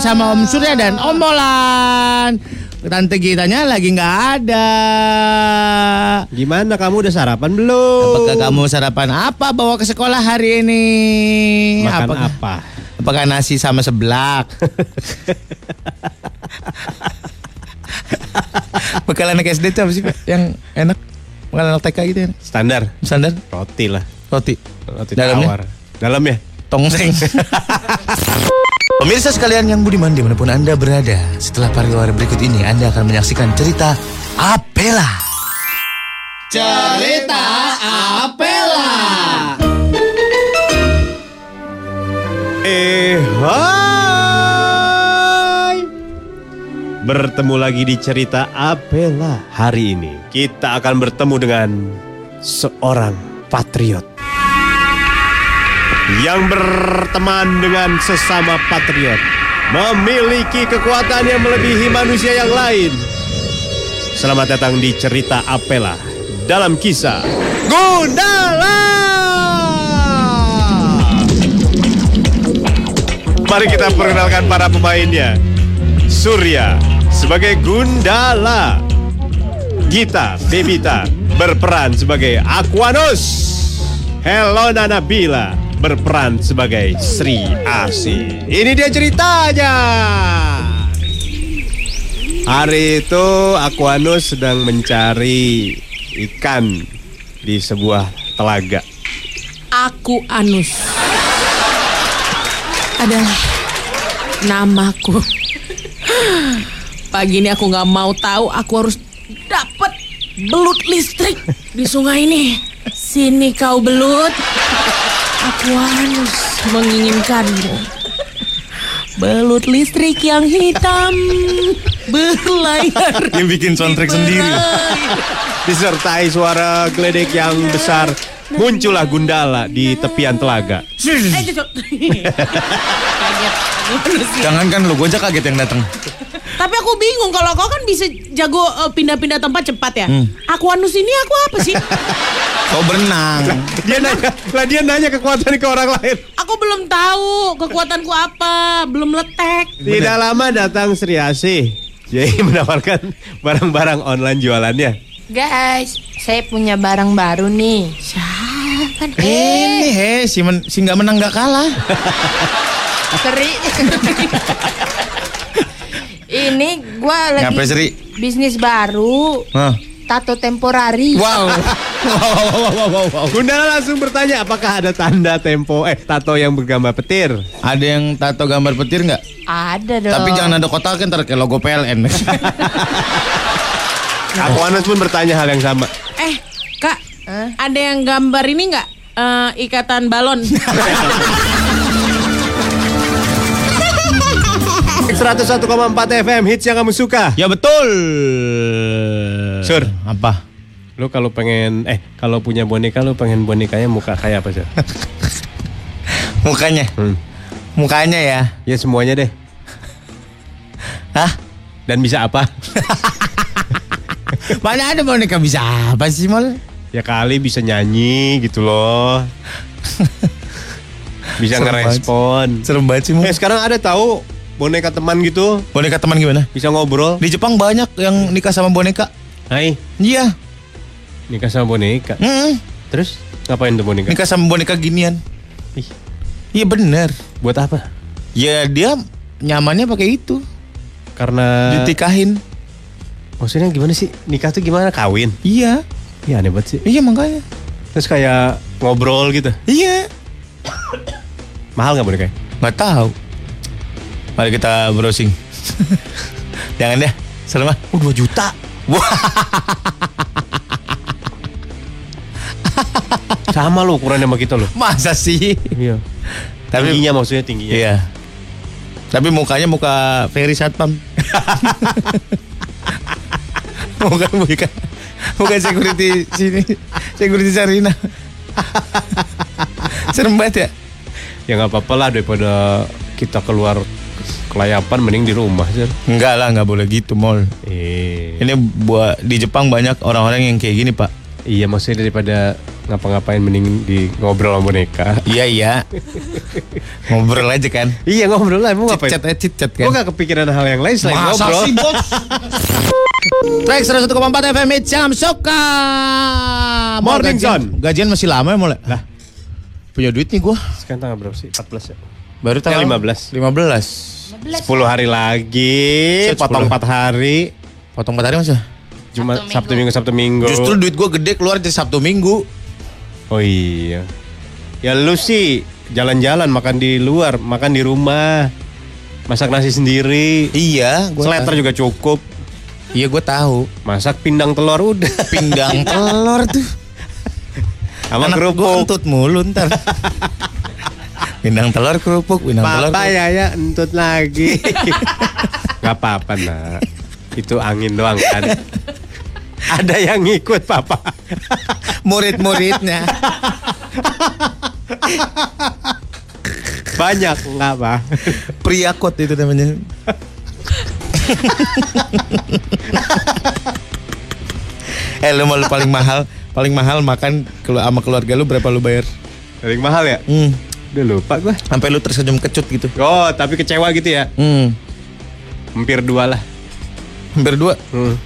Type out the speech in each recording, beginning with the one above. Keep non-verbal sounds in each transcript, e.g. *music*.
bersama Om Surya dan Om Molan. Tante Gitanya lagi nggak ada. Gimana kamu udah sarapan belum? Apakah kamu sarapan apa bawa ke sekolah hari ini? Makan apakah, apa? Apakah nasi sama seblak? *laughs* Bekal anak SD itu apa sih? Yang enak? Bekal anak TK gitu ya? Standar. Standar? Roti lah. Roti. Roti Dalamnya? tawar. Dalamnya? Tongseng. *laughs* Pemirsa sekalian yang budiman di mana pun Anda berada, setelah pariwara berikut ini Anda akan menyaksikan cerita Apela. Cerita Apela. Eh, hai. Bertemu lagi di cerita Apela hari ini. Kita akan bertemu dengan seorang patriot yang berteman dengan sesama patriot, memiliki kekuatan yang melebihi manusia yang lain. Selamat datang di cerita Apela dalam kisah Gundala. Mari kita perkenalkan para pemainnya. Surya sebagai Gundala. Gita Bebita berperan sebagai Aquanus. Helona Nabila berperan sebagai Sri Asi. Ini dia ceritanya. Hari itu Aquanus sedang mencari ikan di sebuah telaga. Aku Anus adalah namaku. Pagi ini aku nggak mau tahu. Aku harus dapat belut listrik di sungai ini. Sini kau belut. Aku Anus menginginkanmu. Belut listrik yang hitam berlayar. Yang bikin soundtrack sendiri. Disertai suara geledek yang besar, muncullah Gundala di tepian telaga. Eh, cocok. *laughs* Kaget. Manusia. Jangan kan lo, gue aja kaget yang datang. Tapi aku bingung kalau kau kan bisa jago eh, pindah-pindah tempat cepat ya. Hmm. Aquanus ini aku apa sih? *laughs* Kau berenang. Dia nanya, lah dia nanya kekuatan ke orang lain. aku belum tahu kekuatanku apa, belum letek. Tidak lama datang Sri Asih. Jadi *laughs* menawarkan barang-barang online jualannya. Guys, saya punya barang baru nih. Siapa? Ini he, si, men, si nggak menang nggak kalah. *laughs* Seri. Ini gua lagi Ngapain Sri? bisnis baru, Hah. tato temporari. Wow. wow, wow, wow, wow, wow. Gundala langsung bertanya apakah ada tanda tempo eh tato yang bergambar petir. Ada yang tato gambar petir nggak? Ada dong. Tapi jangan ada kotak kan ntar kayak logo PLN. Aquanus *laughs* pun bertanya hal yang sama. Eh, Kak, ada yang gambar ini nggak? Eh, ikatan balon. *laughs* 101,4 FM hits yang kamu suka. ya betul. Sur. Apa? Lu kalau pengen eh kalau punya boneka lu pengen bonekanya muka kayak apa sih? *laughs* Mukanya. Hmm. Mukanya ya. Ya semuanya deh. Hah? Dan bisa apa? *laughs* Mana ada boneka bisa apa sih mal? Ya kali bisa nyanyi gitu loh. *laughs* Bisa Serem ngerespon. Serem banget sih mal. Eh sekarang ada tahu boneka teman gitu Boneka teman gimana? bisa ngobrol. Di Jepang banyak yang nikah sama boneka. Hai, Iya. nikah sama boneka. Mm-mm. Terus ngapain tuh boneka? Nikah sama boneka ginian. Ih, Iya bener. buat apa? Ya dia nyamannya pakai itu. Karena Ditikahin. maksudnya gimana sih? Nikah tuh gimana? Kawin? Iya. Iya aneh banget sih. Iya makanya. Terus kayak ngobrol gitu. Iya. Mahal nggak boneka? Nggak tahu. Mari kita browsing. *laughs* Jangan deh. Serem ah. Oh 2 juta. Wah. *laughs* Sama lo ukurannya sama kita lo. Masa sih? Iya. Tapi- tingginya maksudnya tingginya. Iya. Tapi mukanya muka Ferry Satpam. *laughs* bukan bukan. Bukan security sini. Security Sarina. Serem banget ya? Ya nggak apa-apa lah daripada kita keluar kelayapan mending di rumah sih. Enggak lah, nggak boleh gitu, Mol. Eh. Ini buat di Jepang banyak orang-orang yang kayak gini, Pak. Iya maksudnya daripada ngapa-ngapain mending di ngobrol sama boneka. Iya iya. Ngobrol aja kan. Iya ngobrol lah, mau ngapain? Chat aja chat Gue kan. gak kepikiran hal yang lain selain Masa ngobrol. sih bos? Track 101,4 FM Jam Soka. Morning gajian- Zone. Gajian masih lama ya mulai. Lah. Punya duit nih gua. Sekarang tanggal berapa sih? 14 ya? Baru tanggal 15. 15. 10 hari lagi, Set potong 10. 4 hari. Potong 4 hari masa? Cuma Sabtu, Sabtu Minggu, Sabtu Minggu. Justru duit gua gede keluar di Sabtu Minggu. Oh iya. Ya lu sih jalan-jalan makan di luar, makan di rumah. Masak nasi sendiri. Iya, gua Seleter tahu. juga cukup. Iya gua tahu. Masak pindang telur udah. *laughs* Pindang telur tuh. Sama kerupuk. kentut mulu ntar. *laughs* pindang telur kerupuk, pindang telur. Papa ya ya entut lagi. *laughs* Gak apa-apa nak. Itu angin doang kan. *laughs* Ada yang ngikut papa. Murid-muridnya. Banyak nggak apa. Priakot itu namanya. *laughs* eh lu mau lu paling mahal paling mahal makan kelu- sama keluarga lu berapa lu bayar? Paling mahal ya? Hmm, Udah lupa gua. sampai lu tersenyum kecut gitu. Oh tapi kecewa gitu ya? Hmm, Hampir dua lah. hampir dua. Hmm.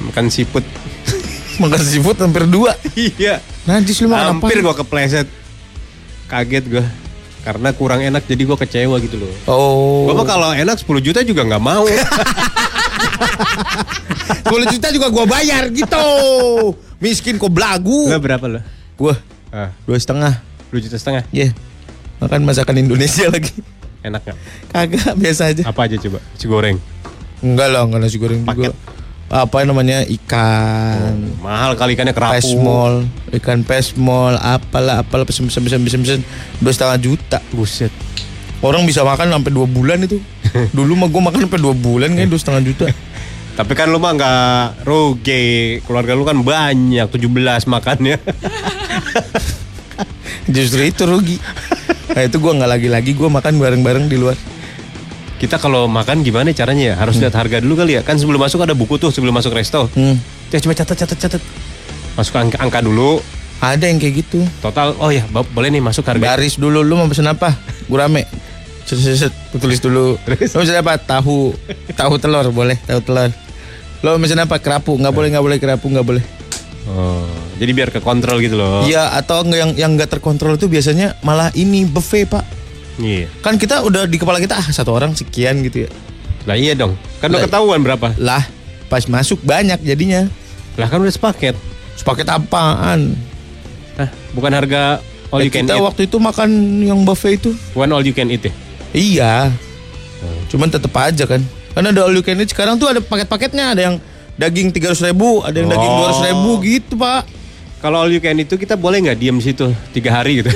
Makan siput. *laughs* Makan seafood hampir dua. iya. Najis lu makan Hampir apa? gua kepleset. Kaget gua. Karena kurang enak jadi gua kecewa gitu loh. Oh. Gua mah kalau enak 10 juta juga nggak mau. *laughs* 10 juta juga gua bayar gitu. Miskin kok belagu. Gua berapa lo? Gua Ah, dua setengah. 2 juta setengah. Iya. Makan masakan Indonesia *laughs* lagi. Enak nggak? Kagak biasa aja. Apa aja coba? Nasi goreng. Enggak lah, enggak nasi goreng Paket. juga. Apa namanya ikan, Mahal kali ikannya kerapu. pesmol, ikan pesmol, apalah apalah pesen pesen pesen pesen pesen dua setengah juta. Buset. Orang bisa makan sampai dua bulan itu. *laughs* Dulu mah gue makan sampai dua bulan kayak dua setengah juta. *laughs* Tapi kan lu mah nggak rugi. Keluarga lu kan banyak, 17 makannya. Justru itu rugi. Nah itu gue nggak lagi-lagi gue makan bareng-bareng di luar. Kita kalau makan gimana caranya ya? Harus lihat harga dulu kali ya. Kan sebelum masuk ada buku tuh sebelum masuk resto. Hmm. Ya coba catat catat catat. Masuk angka, angka dulu. Ada yang kayak gitu. Total oh ya bo- boleh nih masuk harga. Baris dulu lu mau pesen apa? Gurame. Set, tulis dulu. Terus? Lu pesen apa? Tahu. Tahu telur boleh, tahu telur. Lo pesen apa? Kerapu. Nggak boleh, nggak boleh kerapu, nggak boleh. Oh, jadi biar ke kontrol gitu loh. Iya, atau yang yang nggak terkontrol itu biasanya malah ini buffet, Pak. Iya. Kan kita udah di kepala kita ah satu orang sekian gitu ya. Lah iya dong. Kan udah ketahuan berapa. Lah, pas masuk banyak jadinya. Lah kan udah sepaket. Sepaket apaan? Hah, bukan harga all you Eh, can kita eat. waktu itu makan yang buffet itu. Bukan all you can eat ya. Iya. Cuman tetep aja kan. Karena ada all you can eat sekarang tuh ada paket-paketnya, ada yang daging 300 ribu, ada yang daging Oh. 200 ribu gitu pak. Kalau all you can eat itu kita boleh nggak diem situ tiga hari gitu.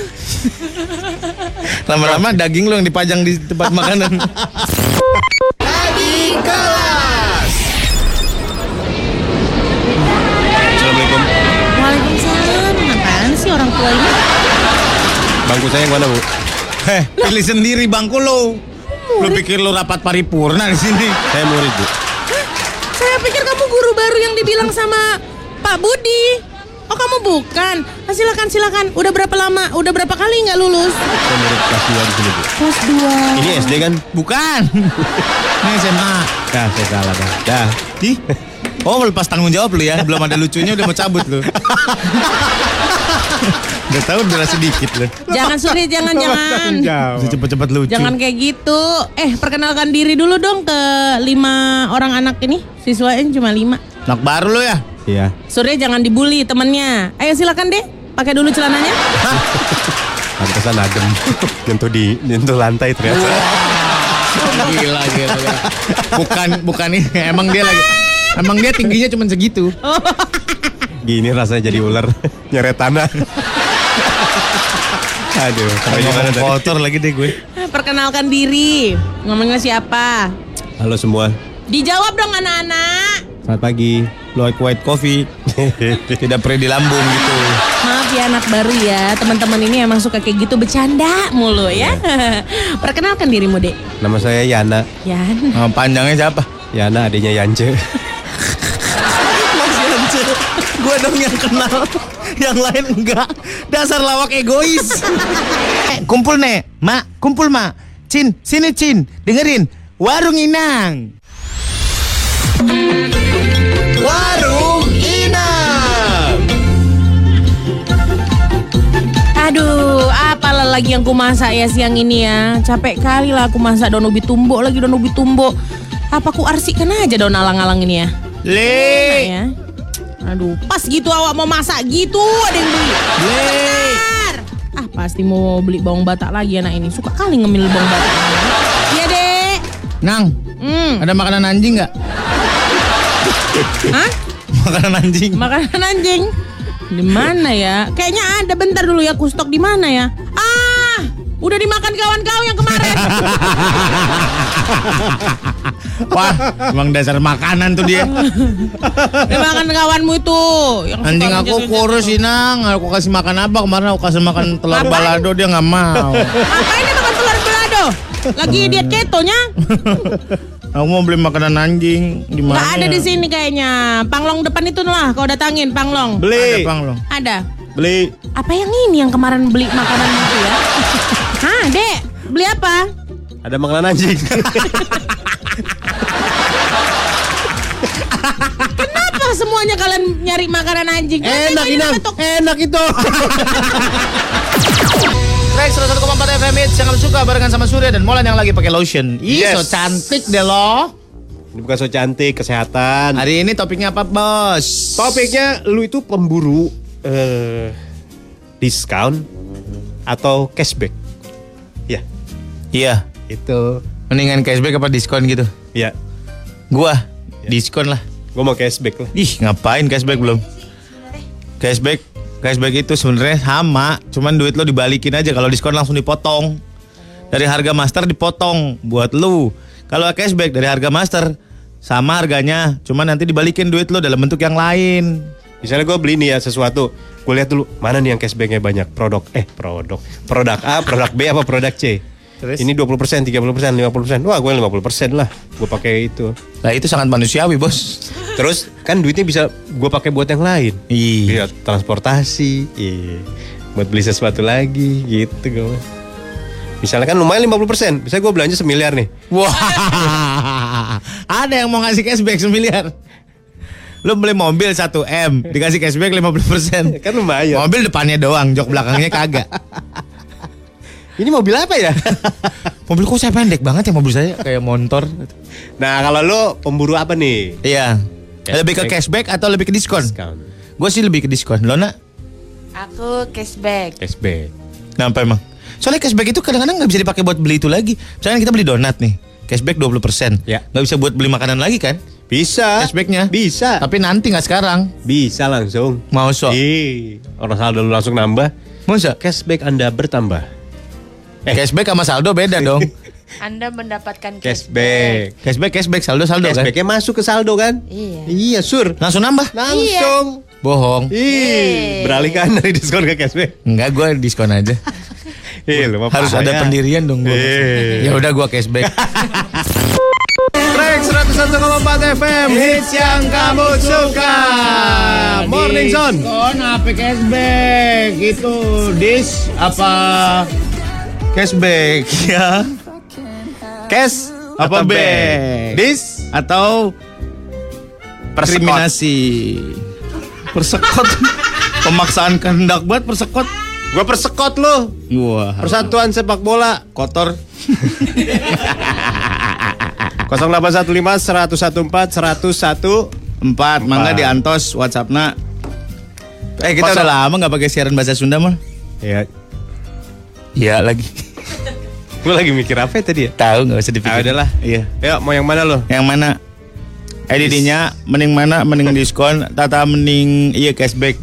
*laughs* Lama-lama daging lo yang dipajang di tempat *laughs* makanan. Assalamualaikum. Waalaikumsalam. Apaan sih orang tua ini? Bangku saya yang mana bu? Heh, pilih sendiri bangku lo. Lo pikir lo rapat paripurna di sini? Saya murid bu. Saya pikir guru baru yang dibilang sama Pak Budi. Oh kamu bukan? Ah, silakan silakan. Udah berapa lama? Udah berapa kali nggak lulus? Kelas 2 di sini bu. Kelas 2 Ini SD kan? Bukan. *laughs* Ini SMA. Dah saya salah dah. Dah. Ih. Oh, lepas tanggung jawab lu ya. Belum ada lucunya udah mau cabut lu. udah tahu udah sedikit lu. Jangan Suri, jangan jangan. Cepet-cepet lucu. Jangan kayak gitu. Eh, perkenalkan diri dulu dong ke lima orang anak ini. Siswanya cuma lima. Anak baru lu ya? Iya. Surya jangan dibully temennya. Ayo silakan deh. Pakai dulu celananya. *laughs* Pantesan adem. *laughs* nyentuh di nyentuh lantai ternyata. Gila, gila. Bukan, bukan ini. Emang dia lagi. Emang dia tingginya cuma segitu. Gini rasanya jadi ular nyeret tanah. Aduh, gimana kotor lagi deh gue. Perkenalkan diri. Ngomongnya siapa? Halo semua. Dijawab dong anak-anak. Selamat pagi. Lloyd White Coffee. *laughs* Tidak pernah di lambung gitu. Ya anak baru ya. Teman-teman ini emang suka kayak gitu bercanda mulu ya. Perkenalkan dirimu, Dek. Nama saya Yana. Yan. Nama panjangnya siapa? Yana adiknya Yance. Mas Yance. Gua dong yang kenal, yang lain enggak. Dasar lawak egois. eh, kumpul nek, mak, kumpul mak. Cin, sini Cin, dengerin. Warung Inang. Warung Aduh, apalah lagi yang ku masak ya siang ini ya. Capek kali lah aku masak daun ubi tumbuk lagi daun ubi tumbuk. Apa ku arsikan aja daun alang-alang ini ya? Le. ya. Aduh, pas gitu awak mau masak gitu ada yang beli. Bentar. Ah, pasti mau beli bawang batak lagi anak ini. Suka kali ngemil bawang batak. Iya, Dek. Nang, Hmm. ada makanan anjing nggak? Hah? *laughs* Makanan anjing. Makanan anjing. Di mana ya? Kayaknya ada bentar dulu ya, ku stok di mana ya? Ah, udah dimakan kawan kau yang kemarin. *laughs* Wah, emang dasar makanan tuh dia. dimakan kawanmu itu. Yang Anjing aku kurus. Inang. Aku kasih makan apa kemarin? Aku kasih makan telur Apaan? balado dia nggak mau. Ngapain dia makan telur belado? Lagi diet ketonya? *laughs* Aku mau beli makanan anjing di mana? Gak ada di sini kayaknya. Panglong depan itu lah, kau datangin Panglong. Ada Beli. bang lo. Ada. Beli. Apa yang ini yang kemarin beli makanan itu ya? *laughs* Hah, Dek? Beli apa? Ada makanan anjing. Kenapa semuanya kalian nyari makanan anjing? Enak ini betul. Enak itu. *laughs* Track 101,4 FM Hits yang kamu suka barengan sama Surya dan Molan yang lagi pakai lotion. Ih, Yes. so cantik deh lo. Ini bukan so cantik, kesehatan. Hari ini topiknya apa, Bos? Topiknya lu itu pemburu eh diskon atau cashback. Ya, Iya, itu. mendingan cashback apa diskon gitu? Ya, Gua diskon lah. gue mau cashback lah. Ih, ngapain cashback belum? Cashback, cashback itu sebenarnya sama, cuman duit lo dibalikin aja. Kalau diskon langsung dipotong. Dari harga master dipotong buat lu. Kalau cashback dari harga master sama harganya, cuman nanti dibalikin duit lo dalam bentuk yang lain. Misalnya gue beli nih ya sesuatu, gue lihat dulu mana nih yang cashbacknya banyak. Produk, eh produk, produk A, produk B apa produk C. Terus? Ini 20%, 30%, 50%. Wah, gue 50% lah. Gue pakai itu. Nah itu sangat manusiawi bos. Terus kan duitnya bisa gue pakai buat yang lain. Iya. Iya, transportasi, iya. Buat beli sesuatu lagi gitu gue. Misalnya kan lumayan 50%. Misalnya gue belanja semiliar nih. Wah, *laughs* ada yang mau ngasih cashback semiliar. Lo beli mobil 1 M, dikasih cashback 50%. Kan lumayan. Mobil depannya doang, jok belakangnya kagak. *laughs* Ini mobil apa ya? *laughs* Mobil kok saya pendek banget ya mobil saya kayak motor. nah, kalau lo pemburu apa nih? Iya. Cashback. Lebih ke cashback atau lebih ke diskon? Diskon. Gue sih lebih ke diskon. Lo nak? Aku cashback. Cashback. Kenapa emang? Soalnya cashback itu kadang-kadang nggak bisa dipakai buat beli itu lagi. Misalnya kita beli donat nih, cashback 20%. Ya. Nggak bisa buat beli makanan lagi kan? Bisa. Cashbacknya. Bisa. Tapi nanti nggak sekarang. Bisa langsung. Mau so? Ih, orang saldo lu langsung nambah. Masa? Cashback Anda bertambah. Eh. Cashback sama saldo beda dong. *laughs* Anda mendapatkan Cashback. Cashback, cashback, saldo, saldo kan? Cashbacknya masuk ke saldo kan? Iya. Iya, sur. Langsung nambah? Langsung. Bohong. Ih, beralihkan dari diskon ke cashback. Enggak, gue diskon aja. *laughs* Mah Harus ada pendirian dong gue. Eh. Ya udah gue cashback. *laughs* Track 101,4 FM Hits yang kamu suka Morning Zone Diskon apa cashback? Itu dis apa cashback ya? Cash Apa back? Dis Atau Persekot. kriminasi? Persekot. *laughs* Pemaksaan kehendak banget persekot. Gue persekot lu Wah. Persatuan sepak bola kotor. 0815 114 101 Empat, mangga di Antos WhatsAppnya. Eh kita Kosong. udah lama nggak pakai siaran bahasa Sunda mal. Ya, lagi. *laughs* gue lagi mikir apa ya tadi ya? Tahu nggak usah dipikir. Ah, udahlah. Iya. Ya, mau yang mana lo? Yang mana? EDD-nya mending mana? Mending *laughs* diskon, tata mending iya cashback.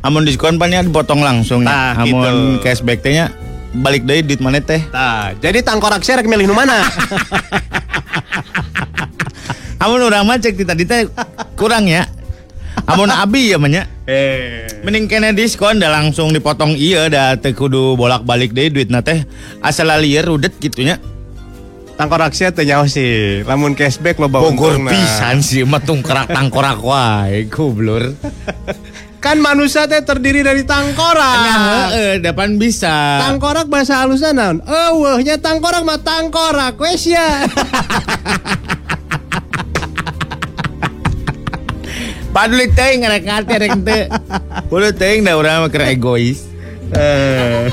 Amun diskon pannya dipotong langsung Nah, ya. Amun gitu. cashback tehnya balik dari duit mana teh. Nah, jadi tangkorak saya rek milih nu mana? *laughs* Amun orang mah cek tadi teh kurang ya. Amun abi ya menya. eh. Mending kena diskon dah langsung dipotong iya dah teh kudu bolak-balik deh duit teh asal liar udet gitunya. Tangkorak teh nyawa sih. Lamun cashback lo bawa Bogor nah. pisan sih metung kerak tangkorak wae goblor. *laughs* Kan manusia teh terdiri dari tangkorak. Heeh, depan bisa. Tangkorak bahasa halusnya naon? Eueuh, nya tangkorak mah tangkorak wes ya. *laughs* Padahal teuing ngarek ngarti rek teu. Kudu teuing da urang mah keur egois. Eh.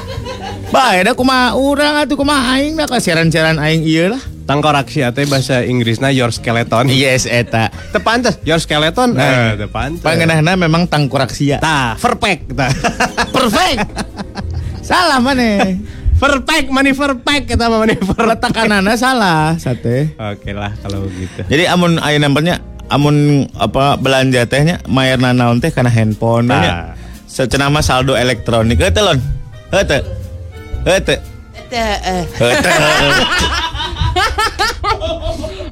Bae da kumaha urang atuh kumaha aing da kasiaran-siaran aing ieu lah. Tangkorak sih teh bahasa Inggrisna your skeleton. Yes eta. Teu pantes, your skeleton. Nah, Eh, teu pantes. Pangenahna memang tangkorak sia. Tah, perfect tah. Perfect. Salah mana? perfect, money perfect kita perfect. Letakanana salah sate. Oke lah kalau gitu. Jadi amun aya namanya amun apa belanja tehnya mayarna naon teh kana handphone. Secenah mah saldo elektronik. Heuh lon. Eh. Heuh teu.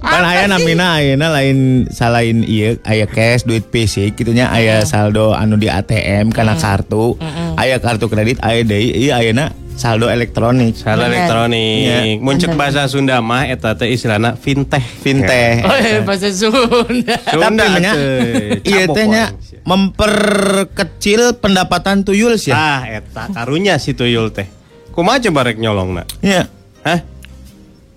kan *laughs* aya namina ayeuna lain salain ieu aya cash duit fisik gitunya aya saldo anu di ATM kana kartu aya kartu kredit aya deui ieu ayeuna saldo elektronik Saldo Bener. elektronik. Iya. Muncul bahasa Sunda mah eta teh istilahna fintech. fintech Oh, eh, bahasa Sunda. Sunda Tapi nya teh, iya teh nya memperkecil pendapatan tuyul sih ya. Ah, eta karunya si tuyul teh. Kumaha coba rek nyolongna? Iya. Hah?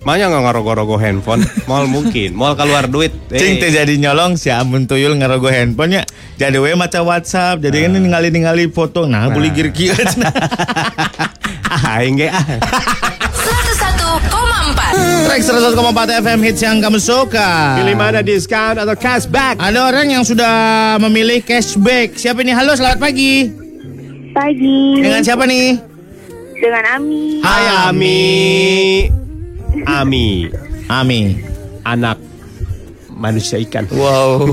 Manya nggak ngarogo-rogo handphone? Mal mungkin, mal keluar duit. Cing teh jadi nyolong si amun tuyul ngarogo handphonenya jadi we maca WhatsApp jadi kan ningali-ningali foto nah beli gear kieu ah, *laughs* aing ge ah. 101,4 Track 101,4 FM hits yang kamu suka Pilih mana diskon atau cashback? Ada orang yang sudah memilih cashback Siapa ini? Halo selamat pagi Pagi Dengan siapa nih? dengan Ami. Hai Ami. Ami, Ami anak manusia ikan. Wow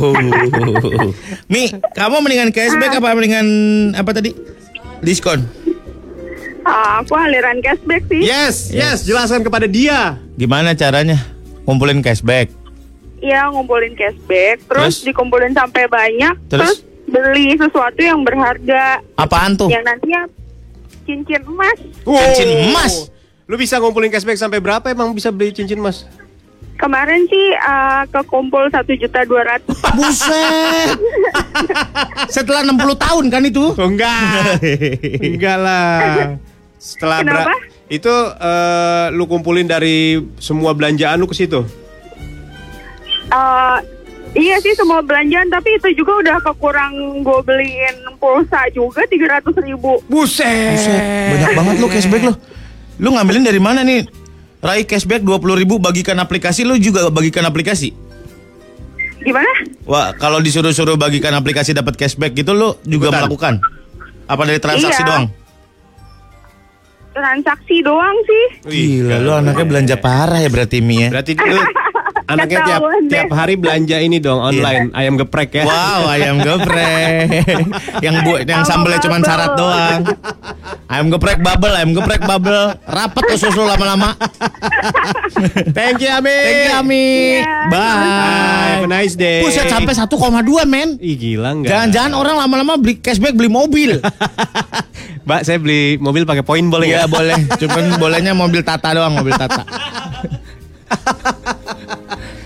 Mi, kamu mendingan cashback apa mendingan apa tadi? Diskon Ah, aku aliran cashback sih. Yes, yes, jelaskan kepada dia. Gimana caranya? Ngumpulin cashback Iya ngumpulin cashback, terus, Terus? dikumpulin sampai banyak, Terus? terus, beli sesuatu yang berharga, Apaan tuh? yang nantinya cincin emas. Cincin emas? Lu bisa ngumpulin cashback sampai berapa emang bisa beli cincin emas? Kemarin sih ah, kekumpul satu juta dua ratus. *laughs* Buset *laughs* Setelah 60 tahun kan itu? Oh, enggak. *laughs* enggak lah. Setelah Kenapa? itu eh, lu kumpulin dari semua belanjaan lu ke situ. Ah, iya sih semua belanjaan, tapi itu juga udah kekurang gue beliin pulsa juga tiga ratus ribu. Buset. Banyak banget lu cashback lu. Lu ngambilin dari mana nih? Raih cashback 20 ribu bagikan aplikasi lu juga bagikan aplikasi. Gimana? Wah, kalau disuruh-suruh bagikan aplikasi dapat cashback gitu lu juga Ikutan. melakukan? Apa dari transaksi Iya. doang? Transaksi doang sih. Gila, lu anaknya belanja parah ya berarti Mi ya. Berarti lu *laughs* anaknya tiap tiap hari belanja ini dong online ayam geprek ya. Wow, ayam geprek. yang bu yang sambelnya cuma syarat doang. Ayam geprek bubble, ayam geprek bubble. Rapet tuh susu lama-lama. Thank you Ami. Thank you, Ami. Iya, Bye. Have a nice day. Buset sampai 1,2 men. Ih gila enggak? Jangan-jangan orang lama-lama beli cashback beli mobil. *laughs* Mbak, saya beli mobil pakai poin boleh Iya nggak? boleh. Cuman bolehnya mobil Tata doang, mobil Tata. *laughs*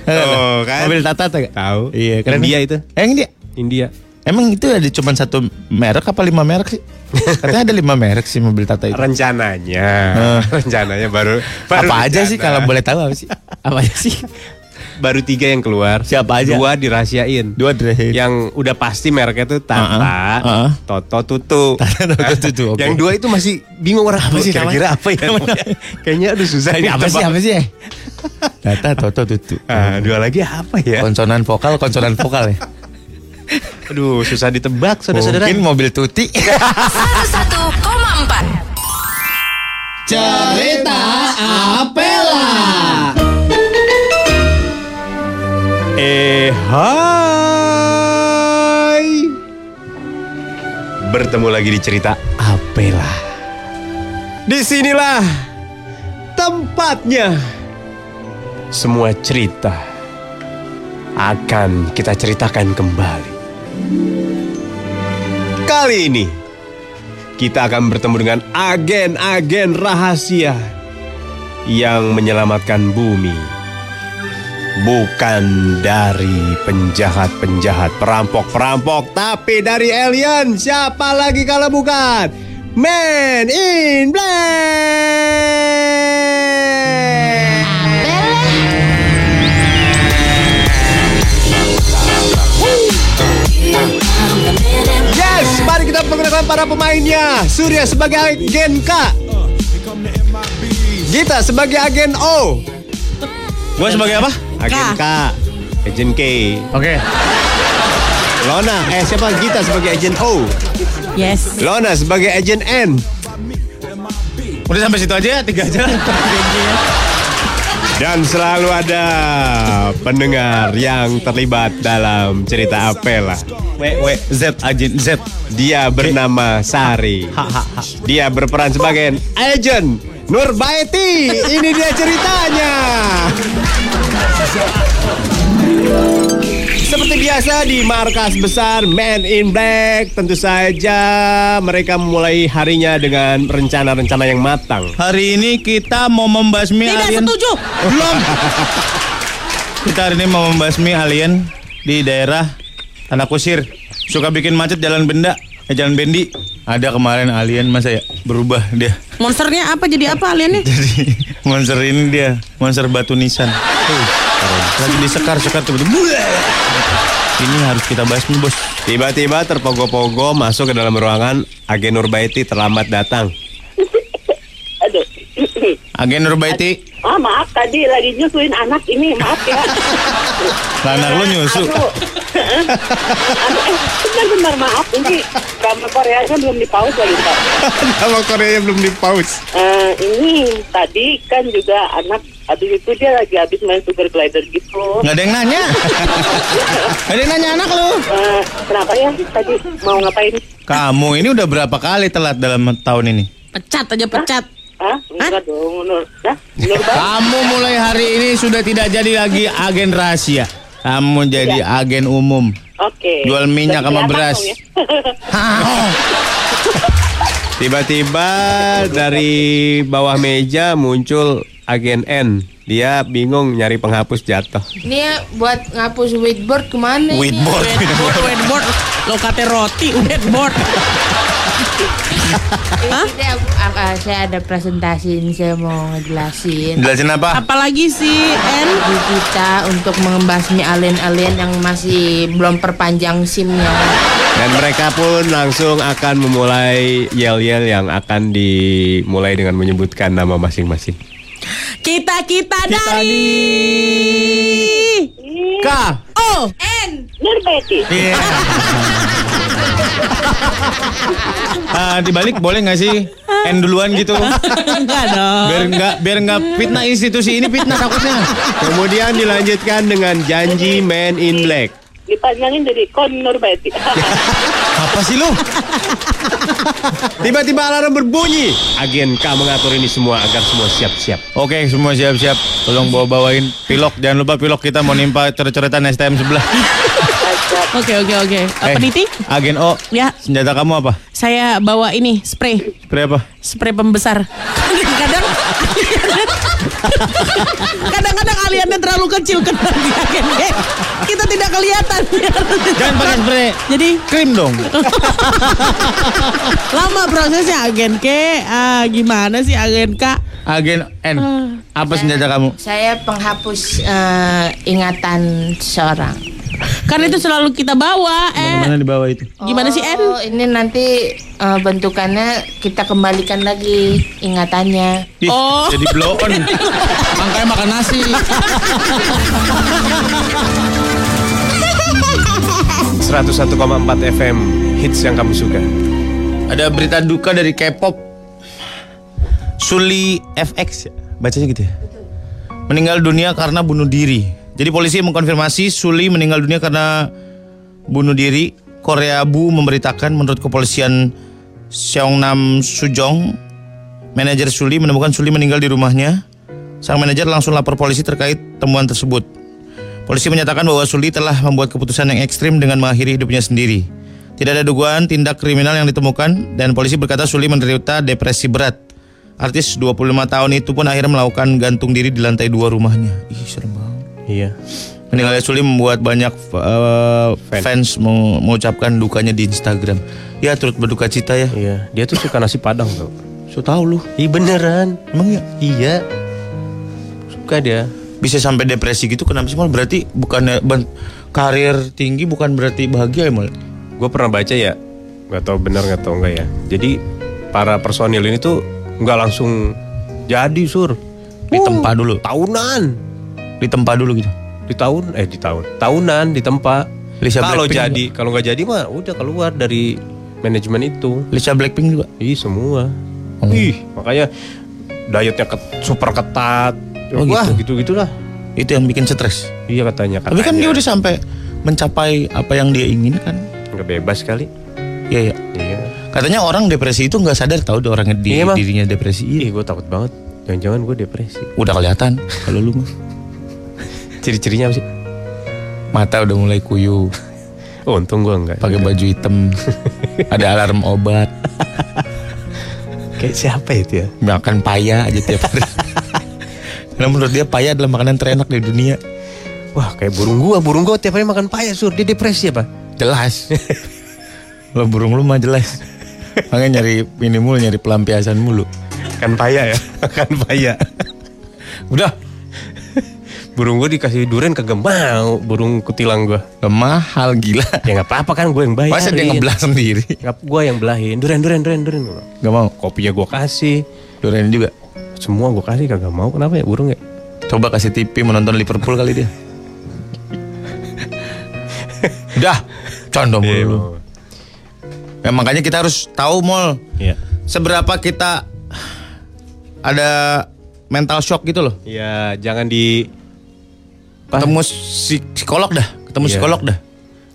Oh, kan? Mobil Tata tuh. Tahu. Iya, keren. India itu. Eh, India. India. Emang itu ada cuma satu merek apa lima merek sih? *laughs* Katanya ada lima merek sih mobil Tata itu. Rencananya, *laughs* rencananya baru, baru apa aja sih rencana. kalau boleh tahu apa sih? *laughs* Apa aja sih? Baru tiga yang keluar. Siapa aja? Dua dirahasiain. Dua deh. Yang udah pasti mereknya tuh Tata, Uh-uh, uh-uh. Toto Tutu. Tata, Toto, Tutu, oke. Yang dua itu masih bingung orang Apa sih kira-kira apa ya? *laughs* Kayaknya aduh susah Ini apa sih? Apa sih? Tata, Toto, Tutu. Ah, dua lagi apa ya? Konsonan vokal, konsonan vokal ya. Aduh, susah ditebak saudara-saudara. Mungkin mobil tuti. 101,4 *laughs* Cerita Apela. Eh, hai. Bertemu lagi di cerita Apela. Di sinilah tempatnya. Semua cerita akan kita ceritakan kembali. Kali ini kita akan bertemu dengan agen-agen rahasia yang menyelamatkan bumi Bukan dari penjahat-penjahat, perampok-perampok, tapi dari alien. Siapa lagi kalau bukan? Man in Black. Yes, mari kita perkenalkan para pemainnya. Surya sebagai agen K. Gita sebagai agen O. Gue sebagai apa? Agen K. Agen K. Oke. Lona, eh siapa Gita sebagai agen O. Yes. Lona sebagai agen N. Udah sampai situ aja ya, tiga aja. *laughs* Dan selalu ada pendengar yang terlibat dalam cerita Apela. W W Z Ajin Z. Dia bernama Sari. Dia berperan sebagai agent Nurbaiti. Ini dia ceritanya. Seperti biasa di markas besar Man in Black, tentu saja mereka memulai harinya dengan rencana-rencana yang matang. Hari ini kita mau membasmi Tidak alien. setuju. Belum. kita hari ini mau membasmi alien di daerah Tanah Kusir. Suka bikin macet jalan benda, eh, jalan bendi. Ada kemarin alien masa ya berubah dia. Monsternya apa jadi apa alien nih? *laughs* Jadi monster ini dia, monster batu nisan. Lagi disekar sekar tiba-tiba. Ini harus kita basmi bos. Tiba-tiba terpogo-pogo masuk ke dalam ruangan, agen Nurbaiti terlambat datang. Aduh. Agen Nurbaiti, Ah maaf tadi lagi nyusuin anak ini maaf ya. anak lu nyusu. Aduh. Benar-benar maaf ini drama Koreanya belum dipaus lagi Pak. Nama Korea belum di pause. Eh, ini tadi kan juga anak habis itu dia lagi habis main sugar glider gitu. Nggak ada yang nanya. *laughs* Nggak ada yang nanya anak lu. Eh, kenapa ya tadi mau ngapain? Kamu ini udah berapa kali telat dalam tahun ini? Pecat aja pecat. Hah? Enggak dong, Nur. Hah? Nur Bang? Kamu mulai hari ini sudah tidak jadi lagi agen rahasia. Kamu jadi agen umum. Oke. Jual minyak sama beras. ya. Hah. *laughs* Tiba-tiba dari bawah meja muncul agen N. Dia bingung nyari penghapus jatuh. Ini ya buat ngapus whiteboard ke mana ini? Whiteboard. Whiteboard, whiteboard. Lo *laughs* kate roti, whiteboard. Hah? Ini saya, ada presentasi ini saya mau ngejelasin. Jelasin apa? Apalagi si N. Di kita untuk membasmi alien-alien yang masih belum perpanjang SIM-nya. Dan mereka pun langsung akan memulai yel-yel yang akan dimulai dengan menyebutkan nama masing-masing. Kita kita dari K. Oh N. Nur Betty. Iya. *laughs* Ah, dibalik boleh nggak sih? N duluan gitu. enggak dong. Biar nggak biar nggak fitnah institusi ini fitnah takutnya. Kemudian dilanjutkan dengan janji Man in Black. Dipanjangin jadi Kon Nur Betty. Apa sih lu? Tiba-tiba alarm berbunyi. Agen K mengatur ini semua agar semua siap-siap. Oke, semua siap-siap. Tolong bawa-bawain pilok. Jangan lupa pilok kita mau nimpa coret-coretan STM sebelah. Oke oke oke. Eh, Apa Niti? Agen O. Ya, Senjata kamu apa? saya bawa ini spray, Spray apa? spray pembesar. *laughs* Kadang kadang-kadang aliennya terlalu kecil kena G. Kita tidak kelihatan. Jangan pakai spray. Jadi Krim dong. lama prosesnya agen K. Ah, gimana sih agen K? Agen N. Apa senjata kamu? Saya penghapus eh, ingatan seseorang. Kan itu selalu kita bawa. Eh, Mana di bawah itu? gimana sih N? Oh, ini nanti eh, bentukannya kita kembalikan lagi ingatannya. Ih, Oh. Jadi blow on. *laughs* Makanya makan nasi. 101,4 FM hits yang kamu suka. Ada berita duka dari K-pop. Suli FX, ya? bacanya gitu ya. Meninggal dunia karena bunuh diri. Jadi polisi mengkonfirmasi Suli meninggal dunia karena bunuh diri. Korea Bu memberitakan menurut kepolisian Seongnam Sujong, manajer Suli menemukan Suli meninggal di rumahnya. Sang manajer langsung lapor polisi terkait temuan tersebut. Polisi menyatakan bahwa Suli telah membuat keputusan yang ekstrim dengan mengakhiri hidupnya sendiri. Tidak ada dugaan tindak kriminal yang ditemukan dan polisi berkata Suli menderita depresi berat. Artis 25 tahun itu pun akhirnya melakukan gantung diri di lantai dua rumahnya. Ih, serem banget. Iya. Meninggalnya Suli membuat banyak eh, fans meng- mengucapkan dukanya di Instagram. Ya turut berduka cita ya. Iya. Dia tuh suka nasi padang tau. So tahu lu. Iya beneran. Emang ya Iya. Suka dia. bisa sampai depresi gitu kenapa sih mal? Berarti bukannya ban- karir tinggi bukan berarti bahagia ya mal? Gue pernah baca ya, nggak tahu benar nggak tahu nggak ya. Jadi para personil ini tuh nggak langsung jadi sur. Ditempa dulu. Tahunan, Ditempa dulu gitu. di tahun eh di tahun, tahunan ditempa. Lisa Kalau Blackpink jadi, kalau nggak jadi mah udah keluar dari manajemen itu. Lisa Blackpink juga. Ih semua. Oh. Ih makanya dietnya ket- super ketat. Oh, Wah gitu. gitu gitulah. Itu yang bikin stres. Iya katanya. Tapi kan dia katanya. udah sampai mencapai apa yang dia inginkan. nggak bebas kali. Iya ya. Iya. Katanya orang depresi itu nggak sadar tahu orangnya di, Iya, dirinya depresi. Iya. Ih gue takut banget. Jangan-jangan gue depresi. Udah kelihatan kalau lu mah. *laughs* Ciri-cirinya apa sih? Mata udah mulai kuyu, Oh, *laughs* untung gue enggak. pakai baju hitam, ada alarm obat, Kayak siapa itu ya? makan paya aja tiap hari. Karena menurut dia paya adalah makanan terenak di dunia. Wah kayak burung gua, burung gua tiap hari makan paya sur, dia depresi apa? Jelas. Lo burung lu mah jelas. Makanya nyari ini mulu, nyari pelampiasan mulu. Makan paya ya, makan paya. Udah, Burung gua dikasih durian kagak mau, burung kutilang gak mahal gila. Ya nggak apa-apa kan gue yang bayar. Masa dia ngebelah sendiri? Nggak, gua yang belahin. Durian, durian, durian, durian. Gak mau. Kopinya gua kasih, Durian juga. semua gua kasih kagak mau. Kenapa ya burung ya? Coba kasih TV menonton Liverpool kali dia. Udah, condong mulu. lu. Ya, makanya kita harus tahu mall Iya. seberapa kita ada mental shock gitu loh. Ya jangan di Ketemu si- psikolog dah, ketemu Iya. psikolog dah.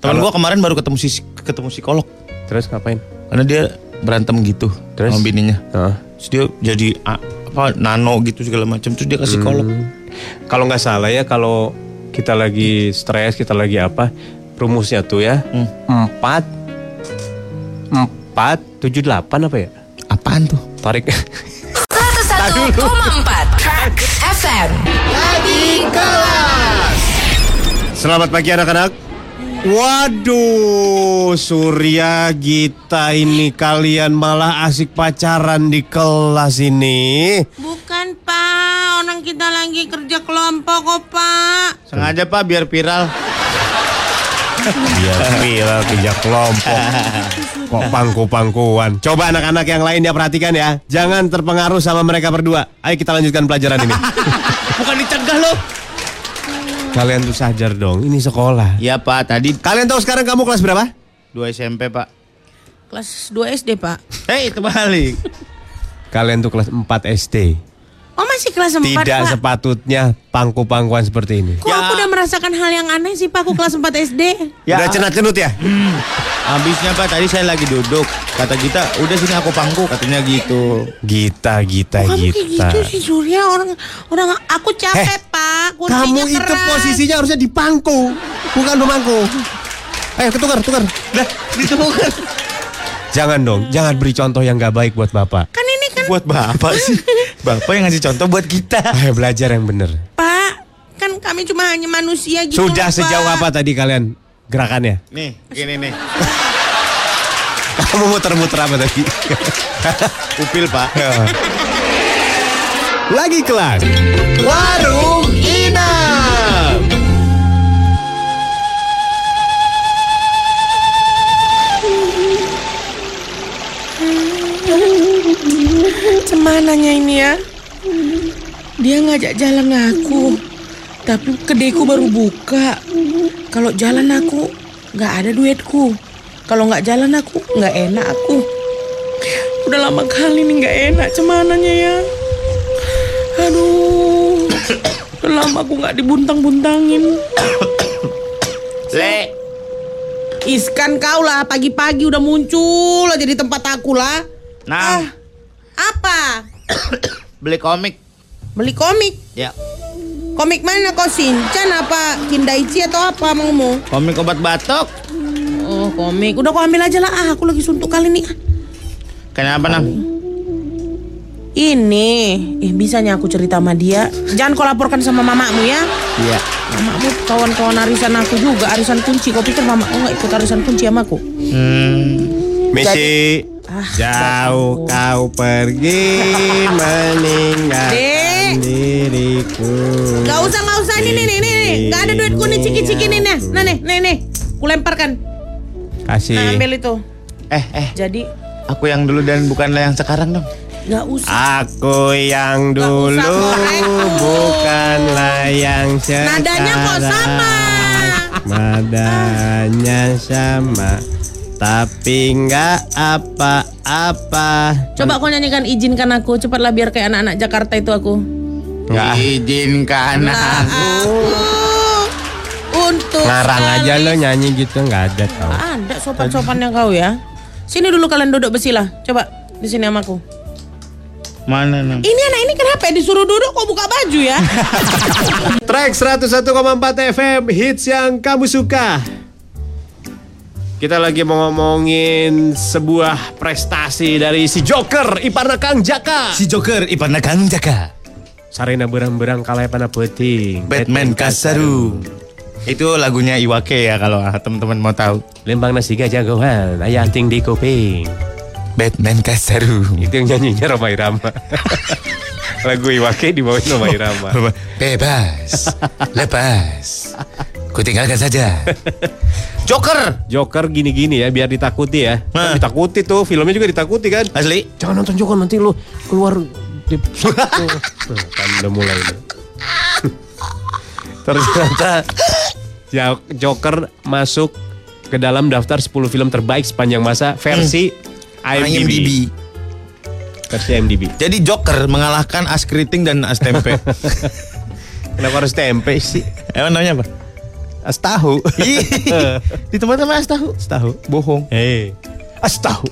Temen Kalau- gua kemarin baru ketemu si ketemu psikolog terus ngapain? karena dia berantem gitu Terus? sama bininya. Nah, Terus dia jadi apa nano gitu segala macam terus dia ke psikolog. Hmm. Kalau nggak salah ya kalau kita lagi stres, kita lagi apa, rumusnya tuh ya empat empat tujuh delapan apa ya? Apaan tuh? Tarik 101,4 Track FM. Selamat pagi anak-anak. Waduh, Surya Gita ini kalian malah asik pacaran di kelas ini. Bukan pak, orang kita lagi kerja kelompok kok pak. Sengaja Pak biar viral. Iya, viral kerja kelompok. Kok pangku-pangkuan. Coba anak-anak yang lain ya perhatikan ya. Jangan terpengaruh sama mereka berdua. Ayo kita lanjutkan pelajaran ini. *laughs* Bukan dicegah loh. Kalian tuh sadar dong, ini sekolah. Iya Pak, tadi Kalian tahu sekarang kamu kelas berapa? 2 SMP Pak. Kelas 2 SD pak. Hei, itu balik. Kalian tuh kelas 4 SD. Oh masih kelas 4 Tidak pak. sepatutnya pangku-pangkuan seperti ini. Kok aku udah merasakan hal yang aneh sih pak, aku kelas 4 SD. Udah cenat-cenut ya? Habisnya Pak, tadi saya lagi duduk. Kata Gita, udah sini aku pangku. Katanya gitu. Gita, Gita, Kamu kayak Gita. gitu sih Surya orang orang aku capek pak. Kursinya Kamu itu keras. posisinya harusnya di pangku, bukan pemangku. Ayo ketukar, tukar. Dah, ditukar. Jangan dong, jangan beri contoh yang gak baik buat bapak. Kan ini kan Buat Bapak sih. *laughs* Bapak yang ngasih contoh buat kita. *laughs* Ayo belajar yang bener. pak, kan kami cuma hanya manusia gitu. Sudah Pak. sejauh apa tadi kalian gerakannya? Nih, gini nih. *laughs* Kamu muter-muter apa tadi? Upil Pak. *laughs* Lagi kelas. Warung Cemananya ini ya. Dia ngajak jalan aku. Tapi kedaiku baru buka. Kalau jalan aku nggak ada duitku. Kalau nggak jalan aku nggak enak aku. Udah lama kali nih nggak enak cemananya ya. Aduh. Udah lama aku nggak dibuntang-buntangin. Le. Iskan kau lah pagi-pagi udah muncul aja di tempat aku lah. Nah, Apa? *coughs* beli komik. Beli komik. Ya, Komik mana kau Shinchan apa Kindaichi atau apa maumu? komik obat batuk. Oh komik. Udah kau ambil aja lah. Ah, aku lagi suntuk kali nih. Kenapa, Nang? Ini, eh bisanya aku cerita sama dia. Jangan kau laporkan sama mamamu ya. Iya. Mamamu kawan-kawan arisan aku juga, arisan kunci. Kau pikir mamaku nggak ikut arisan kunci sama aku? Misi Ah, jauh kau pergi *laughs* meninggalkan Dek. diriku. Gak usah, gak usah. Ini, nih, nih, nih. Gak ada duitku nih, ciki-ciki nih. Nah, nah, nih, nih, nih. Kulemparkan. Kasih. Nah, ambil itu. Eh, eh, Jadi, aku yang dulu dan bukanlah yang sekarang dong. gak usah. Aku yang dulu usah bukanlah yang sekarang. Nadanya kok sama. Nadanya sama. Tapi nggak apa-apa. Coba kau nyanyikan izinkan aku. Cepatlah biar kayak anak-anak Jakarta itu aku. Nggak. Izinkan aku. Untuk Ngarang aja sekali- lo nyanyi gitu nggak ada tau. Ada sopan-sopannya kau ya. Sini dulu kalian duduk besilah. Coba di sini sama aku. Mana nang? Ini anak ini kenapa ya disuruh duduk kok buka baju ya? *laughs* Track 101,4 FM hits yang kamu suka. Kita lagi mau ngomongin sebuah prestasi dari si Joker Iparna Kang Jaka. Si Joker ipana Kang Jaka. Sarena berang-berang kalai pana peting. Batman Kasaru. Itu lagunya Iwake ya kalau teman-teman mau tahu. Lembang nasi gajah jagoan, ayah anting di kuping. Batman Kasaru. Itu yang nyanyinya Roma Irama. *laughs* Lagu Iwake dibawain Roma Irama. Bebas, *laughs* lepas. Kutinggalkan saja. *laughs* Joker. Joker gini-gini ya biar ditakuti ya. Nah. Ditakuti tuh, filmnya juga ditakuti kan. Asli. Jangan nonton Joker nanti lu keluar di *laughs* Nah, kan udah mulai. *laughs* Ternyata Jo- Joker masuk ke dalam daftar 10 film terbaik sepanjang masa versi IMDb. Versi IMDb. Jadi Joker mengalahkan As Keriting dan As Tempe. Kenapa harus tempe sih? Emang namanya apa? As tahu. Ih, *laughs* Di tempat namanya As Tahu. As Tahu. Bohong. Hei. As tahu.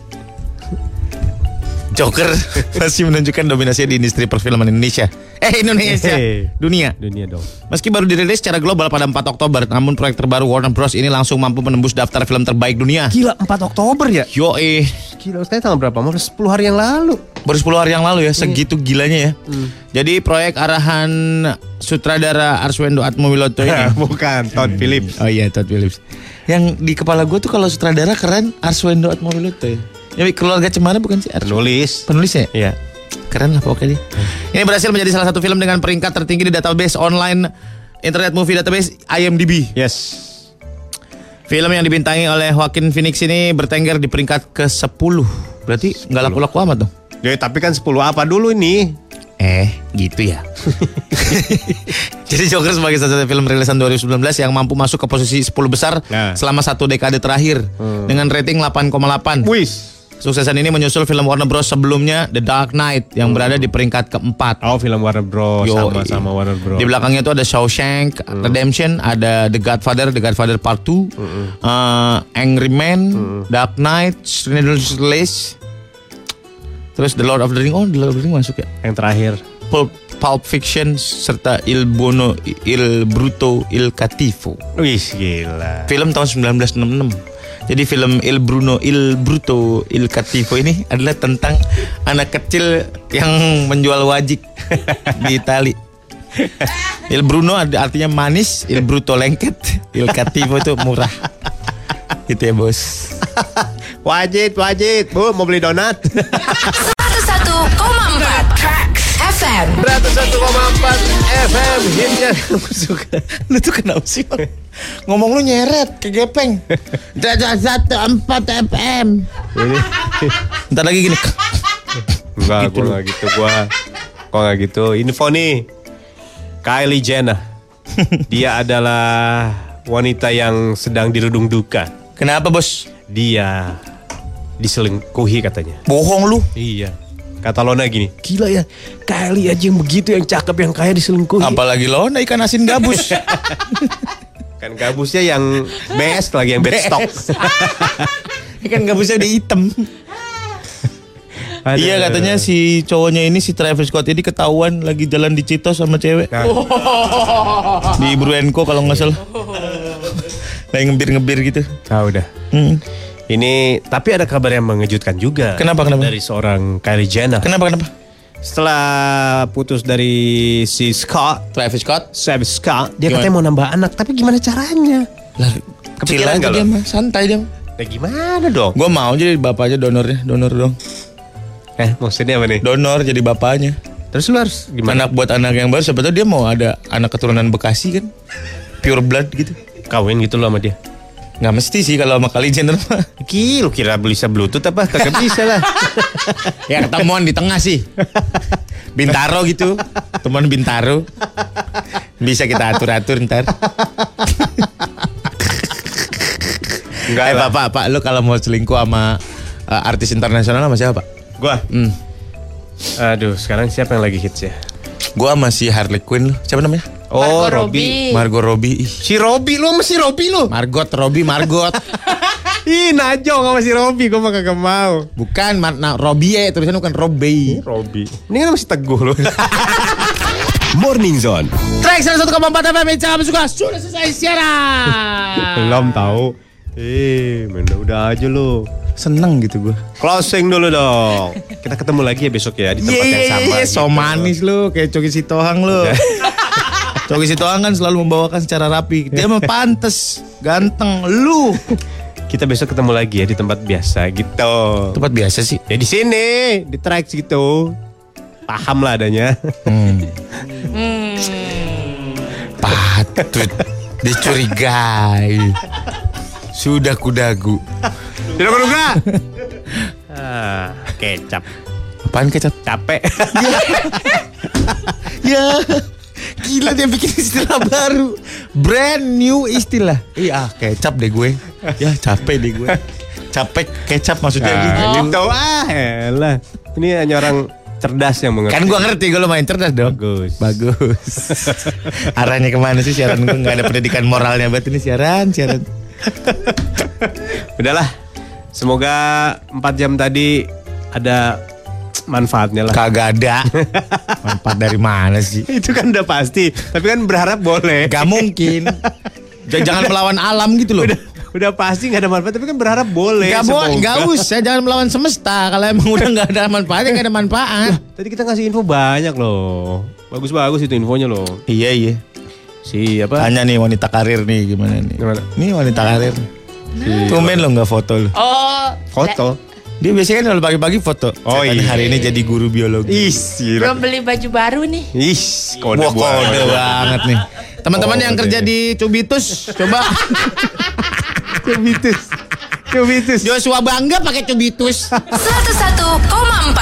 Joker *laughs* masih menunjukkan dominasinya di industri perfilman Indonesia. Eh Indonesia, Hey. dunia. Dunia dong. Meski baru dirilis secara global pada 4 Oktober, namun proyek terbaru Warner Bros ini langsung mampu menembus daftar film terbaik dunia. Gila 4 Oktober ya? Yo eh, Gila, sekarang tanggal berapa? Mau 10 hari yang lalu. baru 10 hari yang lalu ya, segitu gilanya ya. Jadi proyek arahan sutradara Arswendo Atmowiloto ini. *laughs* Bukan, Todd Phillips. Oh iya, Todd Phillips. Yang di kepala gue tuh kalau sutradara keren Arswendo Atmowiloto ya. Ya keluarga Cemara bukan sih? Ars- Penulis. Penulisnya? Iya. Keren lah pokoknya dia. Ini berhasil menjadi salah satu film dengan peringkat tertinggi di database online Internet Movie Database IMDb. Yes. Film yang dibintangi oleh Joaquin Phoenix ini bertengger di peringkat ke-10. Berarti nggak laku-laku amat dong. Ya, tapi kan 10 apa dulu ini? Eh, gitu ya. *laughs* Jadi Joker sebagai salah satu film rilisan 2019 yang mampu masuk ke posisi 10 besar Nah. selama satu dekade terakhir dengan rating 8,8. Wis. Suksesan ini menyusul film Warner Bros sebelumnya The Dark Knight yang berada di peringkat keempat. Oh, film Warner Bros Yo, sama sama Warner Bros. Di belakangnya itu ada Shawshank Redemption, ada The Godfather, The Godfather Part 2, uh, Angry Man, Dark Knight, Schindler's List, terus The Lord of the Ring. Oh, The Lord of the Ring masuk ya. Yang terakhir. Pulp, Pulp Fiction serta Il Bono, Il Bruto, Il Cattivo. Wis gila. Film tahun 1966. Jadi film Il Bruno, Il Bruto, Il Cattivo ini adalah tentang anak kecil yang menjual wajik di Itali. *laughs* Il Bruno artinya manis, Il Bruto lengket, Il Cattivo itu murah. Gitu ya bos. *laughs* Wajib, wajib. Bu, mau beli donat? *laughs* 101,4 Track FM 101,4 FM hitsnya kamu suka. Lu tuh kenapa sih? Bang? Ngomong lu nyeret ke gepeng. satu empat FM. Ntar lagi gini. Enggak, gua enggak gitu. Gua kok enggak gitu. Info nih. Kylie Jenner. *laughs* Dia adalah wanita yang sedang dirudung duka. Kenapa bos? Dia diselingkuhi katanya. Bohong lu. Iya. Kata Lona gini, gila ya, Kylie aja yang begitu yang cakep yang kaya diselingkuhi. Apalagi lo na ikan asin gabus. *laughs* Kan gabusnya yang best lagi yang bad stock. *laughs* ikan gabusnya udah hitam. Aduh. Iya katanya si cowoknya ini si Travis Scott ini ketahuan lagi jalan di Citos sama cewek. Nah, Di Bruenko kalau nggak salah. *laughs* Lagi ngebir-ngebir gitu. ah, udah. Hmm. Ini tapi ada kabar yang mengejutkan juga. Kenapa, kenapa? Dari seorang Kylie Jenner. Kenapa kenapa? setelah putus dari si Scott, Travis Scott. Travis Scott, dia Gimana? katanya mau nambah anak, tapi gimana caranya? Lah, Kepikiran kecilan nggak dia mah, santai dia. Nah gimana dong? Gua mau jadi bapaknya donornya, donor dong. Eh maksudnya apa nih? Donor jadi bapaknya. Terus lu harus gimana? Anak buat anak yang baru, tahu dia mau ada anak keturunan Bekasi kan. Pure blood gitu. Kawin gitu loh sama dia. Nggak mesti sih kalau sama Kylie Jenner mah. Ki, lu kira bisa bluetooth apa? Kagak bisa lah. *laughs* ya ketemuan di tengah sih. Bintaro gitu. Teman Bintaro. Bisa kita atur-atur ntar. Enggak eh bapak, pak lu kalau mau selingkuh sama uh, artis internasional sama siapa? Gua. Hmm. Aduh, sekarang siapa yang lagi hits ya? Gua sama si Harley Quinn lu. Siapa namanya? Oh, Margot Robby. Robbie. Margot Robbie. Ih, Si Robby lu sama si Robby lu. Margot Robbie, Margot. *laughs* Ih, Najong sama si Robby, gua mah kagak mau. bukan Mar nah, Robbie ya, tulisannya bukan. Robby. Ini kan masih teguh lu. *laughs* Morning Zone. Track 101,4 FM Icam suka sudah selesai siaran. Belum tahu. Eh, udah udah aja lu. Seneng gitu gua. Closing dulu dong. Kita ketemu lagi ya besok ya di tempat yang sama. Iya, so gitu. manis lu kayak Coki Sitohang lu. *laughs* Coki Sitohang kan selalu membawakan secara rapi. Dia mah pantes, ganteng. Lu Kita besok ketemu lagi ya di tempat biasa gitu. tempat biasa sih. Ya di sini, di track gitu. Paham lah adanya. Patut dicurigai. Sudah kudagu. Tidak kuduga. ah, kecap. Apaan kecap? Capek. ya. Gila dia bikin istilah baru. Brand new istilah. Iya, kecap deh gue. Ya, capek deh gue. Capek kecap maksudnya gitu. Ah, gitu ah, elah. Ini hanya orang cerdas yang mengerti. Kan gue ngerti gue main cerdas dong. Bagus. Bagus. *laughs* Arahnya ke mana sih siaran gue nggak ada pendidikan moralnya buat ini siaran siaran. Udahlah. Semoga 4 jam tadi ada manfaatnya lah. Kagak ada. *laughs* Manfaat dari mana sih? Itu kan udah pasti. Tapi kan berharap boleh. Gak mungkin. *laughs* J- Jangan melawan alam gitu loh. Udah, udah pasti nggak ada manfaat. Tapi kan berharap boleh. Gak boleh, gak usah. Jangan melawan semesta. Kalau emang udah gak ada manfaatnya, gak ada manfaat. Tadi kita ngasih info banyak loh. Bagus-bagus itu infonya loh. Iya iya. Si apa? Tanya nih wanita karir nih gimana nih? Gimana? Nih wanita karir. Tumben lo nggak foto lo. Oh, Foto. Dia biasanya kan kalau pagi-pagi foto. Oh, iya. Hari ini jadi guru biologi. Ih, belum beli baju baru nih. Ih, kode Wah kode banget nih. Teman-teman yang Kode. kerja di Cubitus, coba *laughs* Cubitus. Cubitus. Joshua bangga pakai Cubitus. *laughs* 101,4